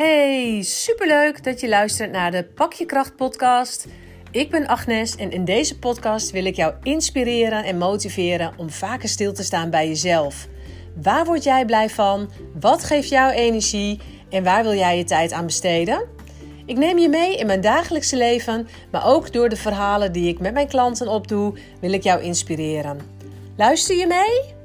Hey, superleuk dat je luistert naar de Pak je Kracht podcast. Ik ben Agnes en in deze podcast wil ik jou inspireren en motiveren om vaker stil te staan bij jezelf. Waar word jij blij van? Wat geeft jou energie? En waar wil jij je tijd aan besteden? Ik neem je mee in mijn dagelijkse leven, maar ook door de verhalen die ik met mijn klanten opdoe, wil ik jou inspireren. Luister je mee?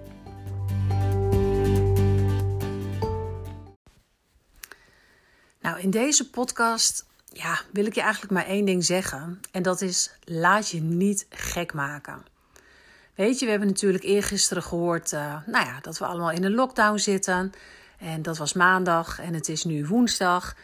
In deze podcast ja, wil ik je eigenlijk maar één ding zeggen. En dat is: laat je niet gek maken. Weet je, we hebben natuurlijk eergisteren gehoord uh, nou ja, dat we allemaal in een lockdown zitten. En dat was maandag en het is nu woensdag.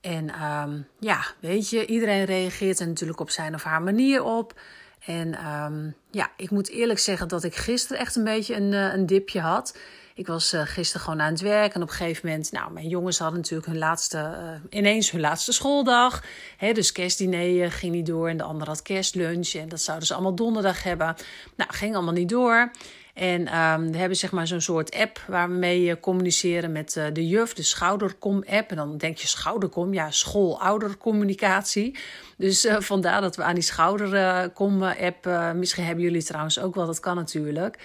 En um, ja, weet je, iedereen reageert er natuurlijk op zijn of haar manier op. En um, ja, ik moet eerlijk zeggen dat ik gisteren echt een beetje een, uh, een dipje had. Ik was uh, gisteren gewoon aan het werk en op een gegeven moment, nou, mijn jongens hadden natuurlijk hun laatste, uh, ineens hun laatste schooldag. Hè, dus kerstdiner ging niet door en de ander had kerstlunch en dat zouden ze allemaal donderdag hebben. Nou, ging allemaal niet door. En um, we hebben zeg maar zo'n soort app waar we mee communiceren met de juf, de Schoudercom-app. En dan denk je Schoudercom, ja, school-oudercommunicatie. Dus vandaar dat we aan die Schoudercom-app, uh, misschien hebben jullie trouwens ook wel, dat kan natuurlijk.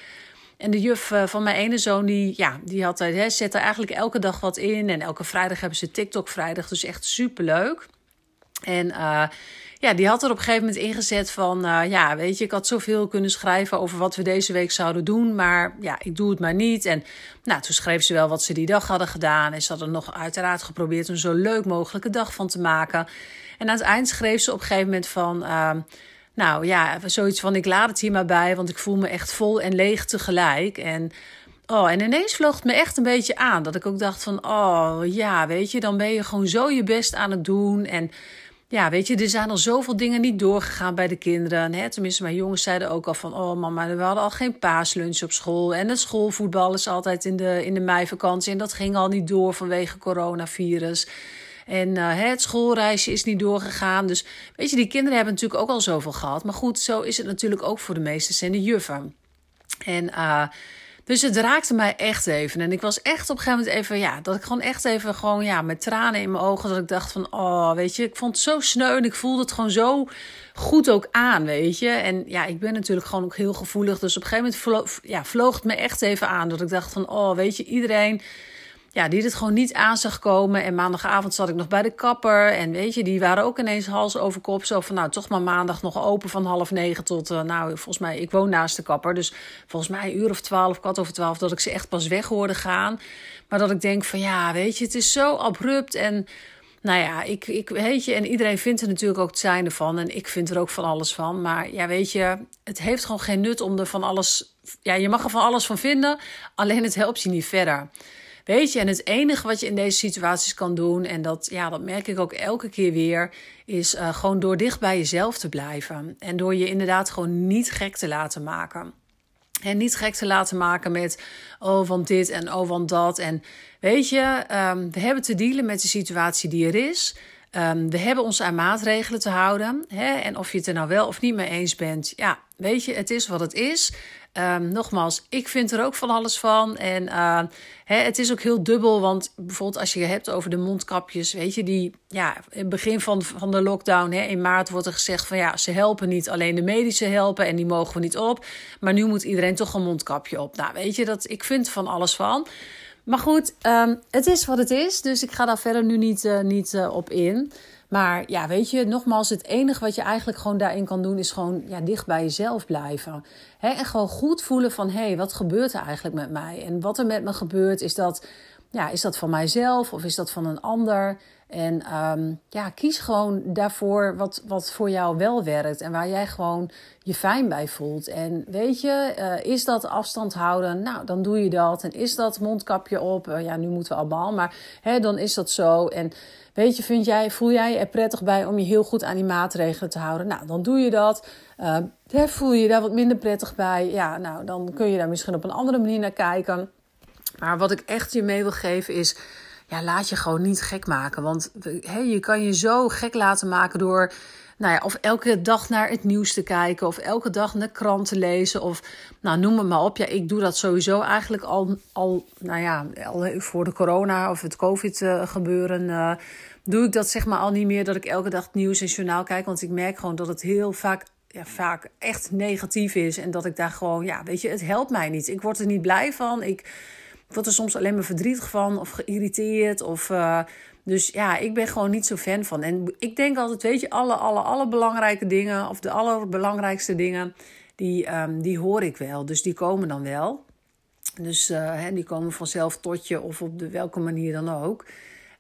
En de juf van mijn ene zoon, die, ja, die had, hè, zet er eigenlijk elke dag wat in. En elke vrijdag hebben ze TikTok-vrijdag, dus echt superleuk. En uh, ja, die had er op een gegeven moment ingezet van... Ja, weet je, ik had zoveel kunnen schrijven over wat we deze week zouden doen... maar ja, ik doe het maar niet. En nou, toen schreef ze wel wat ze die dag hadden gedaan... en ze hadden nog uiteraard geprobeerd om zo leuk mogelijke dag van te maken. En aan het eind schreef ze op een gegeven moment van... nou ja, zoiets van ik laat het hier maar bij, want ik voel me echt vol en leeg tegelijk. En, oh, en ineens vloog het me echt een beetje aan. Dat ik ook dacht van, oh ja, weet je, dan ben je gewoon zo je best aan het doen. En ja, weet je, er zijn al zoveel dingen niet doorgegaan bij de kinderen. Hè? Tenminste, mijn jongens zeiden ook al van... oh mama, we hadden al geen paaslunch op school. En het schoolvoetbal is altijd in de, in de meivakantie. En dat ging al niet door vanwege coronavirus. En uh, het schoolreisje is niet doorgegaan. Dus weet je, die kinderen hebben natuurlijk ook al zoveel gehad. Maar goed, zo is het natuurlijk ook voor de meesters en de juffen. En... Uh, dus het raakte mij echt even. En ik was echt op een gegeven moment even, ja, dat ik gewoon echt even, gewoon, ja, met tranen in mijn ogen, dat ik dacht van, oh, weet je, ik vond het zo sneu en ik voelde het gewoon zo goed ook aan, weet je. En ja, ik ben natuurlijk gewoon ook heel gevoelig. Dus op een gegeven moment ja, vloog het me echt even aan, dat ik dacht van, oh, weet je, iedereen ja, die het gewoon niet aan zag komen. En maandagavond zat ik nog bij de kapper. En weet je, die waren ook ineens hals over kop. Zo van, nou, toch maar maandag nog open van half negen tot, uh, nou, volgens mij, ik woon naast de kapper. Dus volgens mij een uur of twaalf, kwart over twaalf, dat ik ze echt pas weg hoorde gaan. Maar dat ik denk van, ja, weet je, het is zo abrupt en... Nou ja, ik, ik weet je, en iedereen vindt er natuurlijk ook het zijnde van. En ik vind er ook van alles van. Maar ja, weet je, het heeft gewoon geen nut om er van alles. Ja, je mag er van alles van vinden. Alleen het helpt je niet verder. Weet je, en het enige wat je in deze situaties kan doen, en dat, ja, dat merk ik ook elke keer weer, is uh, gewoon door dicht bij jezelf te blijven. En door je inderdaad gewoon niet gek te laten maken. En niet gek te laten maken met, oh, van dit en oh, van dat. En weet je, um, we hebben te dealen met de situatie die er is. Um, we hebben ons aan maatregelen te houden. Hè? En of je het er nou wel of niet mee eens bent, ja, weet je, het is wat het is. Um, nogmaals, ik vind er ook van alles van. En uh, hè, het is ook heel dubbel, want bijvoorbeeld als je het hebt over de mondkapjes, weet je, die, ja, in het begin van, van de lockdown, hè, in maart wordt er gezegd van ja, ze helpen niet, alleen de medische helpen en die mogen we niet op. Maar nu moet iedereen toch een mondkapje op. Nou, weet je, dat, ik vind van alles van. Maar goed, um, het is wat het is, dus ik ga daar verder nu niet, uh, niet uh, op in. Maar ja, weet je, nogmaals, het enige wat je eigenlijk gewoon daarin kan doen, is gewoon ja, dicht bij jezelf blijven. He, en gewoon goed voelen van, hé, hey, wat gebeurt er eigenlijk met mij? En wat er met me gebeurt, is dat, ja, is dat van mijzelf of is dat van een ander? En um, ja, kies gewoon daarvoor wat, wat voor jou wel werkt en waar jij gewoon je fijn bij voelt. En weet je, uh, is dat afstand houden? Nou, dan doe je dat. En is dat mondkapje op? Uh, ja, nu moeten we allemaal, maar hè, dan is dat zo. En weet je, vind jij, voel jij er prettig bij om je heel goed aan die maatregelen te houden? Nou, dan doe je dat. Uh, voel je daar wat minder prettig bij? Ja, nou, dan kun je daar misschien op een andere manier naar kijken. Maar wat ik echt je mee wil geven is ja, laat je gewoon niet gek maken. Want he, je kan je zo gek laten maken door nou ja, of elke dag naar het nieuws te kijken, of elke dag naar kranten lezen, of nou, noem het maar op. Ja, ik doe dat sowieso eigenlijk al, al nou ja, al voor de corona of het COVID-gebeuren. Uh, doe ik dat zeg maar al niet meer dat ik elke dag het nieuws en journaal kijk. Want ik merk gewoon dat het heel vaak, ja, vaak echt negatief is. En dat ik daar gewoon, ja, weet je, het helpt mij niet. Ik word er niet blij van. Ik word er soms alleen maar verdrietig van of geïrriteerd. Of, uh, dus ja, ik ben gewoon niet zo fan van. En ik denk altijd, weet je, alle, alle, alle belangrijke dingen, of de allerbelangrijkste dingen, die, um, die hoor ik wel. Dus die komen dan wel. Dus uh, hè, die komen vanzelf tot je, of op de welke manier dan ook.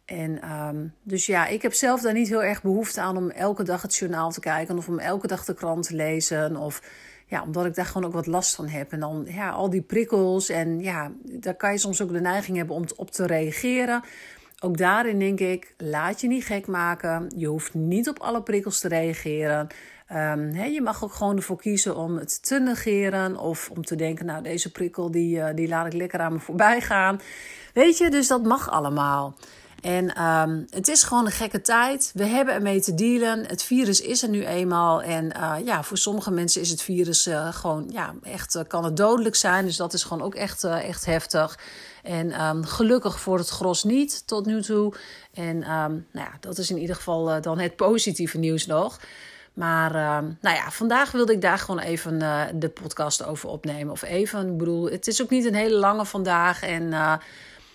En um, dus ja, ik heb zelf daar niet heel erg behoefte aan om elke dag het journaal te kijken of om elke dag de krant te lezen. Of ja, omdat ik daar gewoon ook wat last van heb. En dan ja, al die prikkels. En ja, daar kan je soms ook de neiging hebben om op te reageren. Ook daarin denk ik, laat je niet gek maken. Je hoeft niet op alle prikkels te reageren. Um, je mag ook gewoon ervoor kiezen om het te negeren. Of om te denken, nou deze prikkel die, uh, die laat ik lekker aan me voorbij gaan. Weet je, dus dat mag allemaal. En um, het is gewoon een gekke tijd. We hebben ermee te dealen. Het virus is er nu eenmaal. En uh, ja, voor sommige mensen is het virus uh, gewoon, ja, echt uh, kan het dodelijk zijn. Dus dat is gewoon ook echt, echt heftig. En um, gelukkig voor het gros niet tot nu toe. En um, nou ja, dat is in ieder geval dan het positieve nieuws nog. Maar nou ja, vandaag wilde ik daar gewoon even de podcast over opnemen. Of even, ik bedoel, het is ook niet een hele lange vandaag. En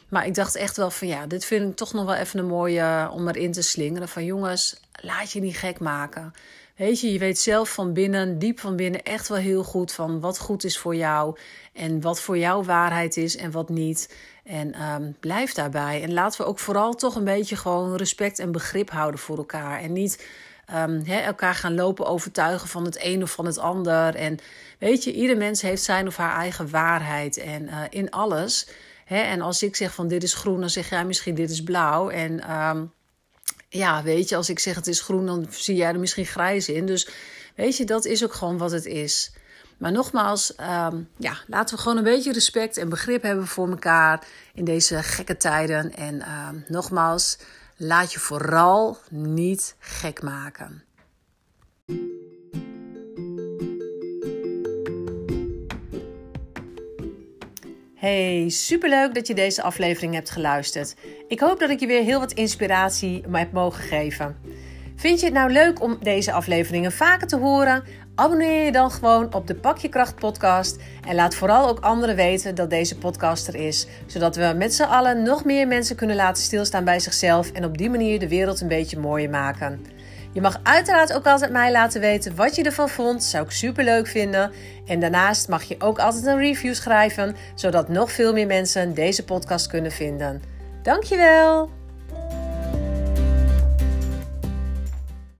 maar ik dacht echt wel van ja, dit vind ik toch nog wel even een mooie eh, om erin te slingeren. Van jongens, laat je niet gek maken. Weet je, je weet zelf van binnen, diep van binnen, echt wel heel goed van wat goed is voor jou. En wat voor jou waarheid is en wat niet. En um, blijf daarbij. En laten we ook vooral toch een beetje gewoon respect en begrip houden voor elkaar. En niet he, elkaar gaan lopen overtuigen van het een of van het ander. En weet je, ieder mens heeft zijn of haar eigen waarheid. En uh, in alles. Hè, en als ik zeg van dit is groen, dan zeg jij misschien dit is blauw. En um, ja, weet je, als ik zeg het is groen, dan zie jij er misschien grijs in. Dus weet je, dat is ook gewoon wat het is. Maar nogmaals, um, ja, laten we gewoon een beetje respect en begrip hebben voor elkaar in deze gekke tijden. En um, nogmaals, laat je vooral niet gek maken. Hey, superleuk dat je deze aflevering hebt geluisterd. Ik hoop dat ik je weer heel wat inspiratie heb mogen geven. Vind je het nou leuk om deze afleveringen vaker te horen? Abonneer je dan gewoon op de Pak je Kracht podcast en laat vooral ook anderen weten dat deze podcast er is, zodat we met z'n allen nog meer mensen kunnen laten stilstaan bij zichzelf en op die manier de wereld een beetje mooier maken. Je mag uiteraard ook altijd mij laten weten wat je ervan vond. Zou ik super leuk vinden. En daarnaast mag je ook altijd een review schrijven, zodat nog veel meer mensen deze podcast kunnen vinden. Dankjewel!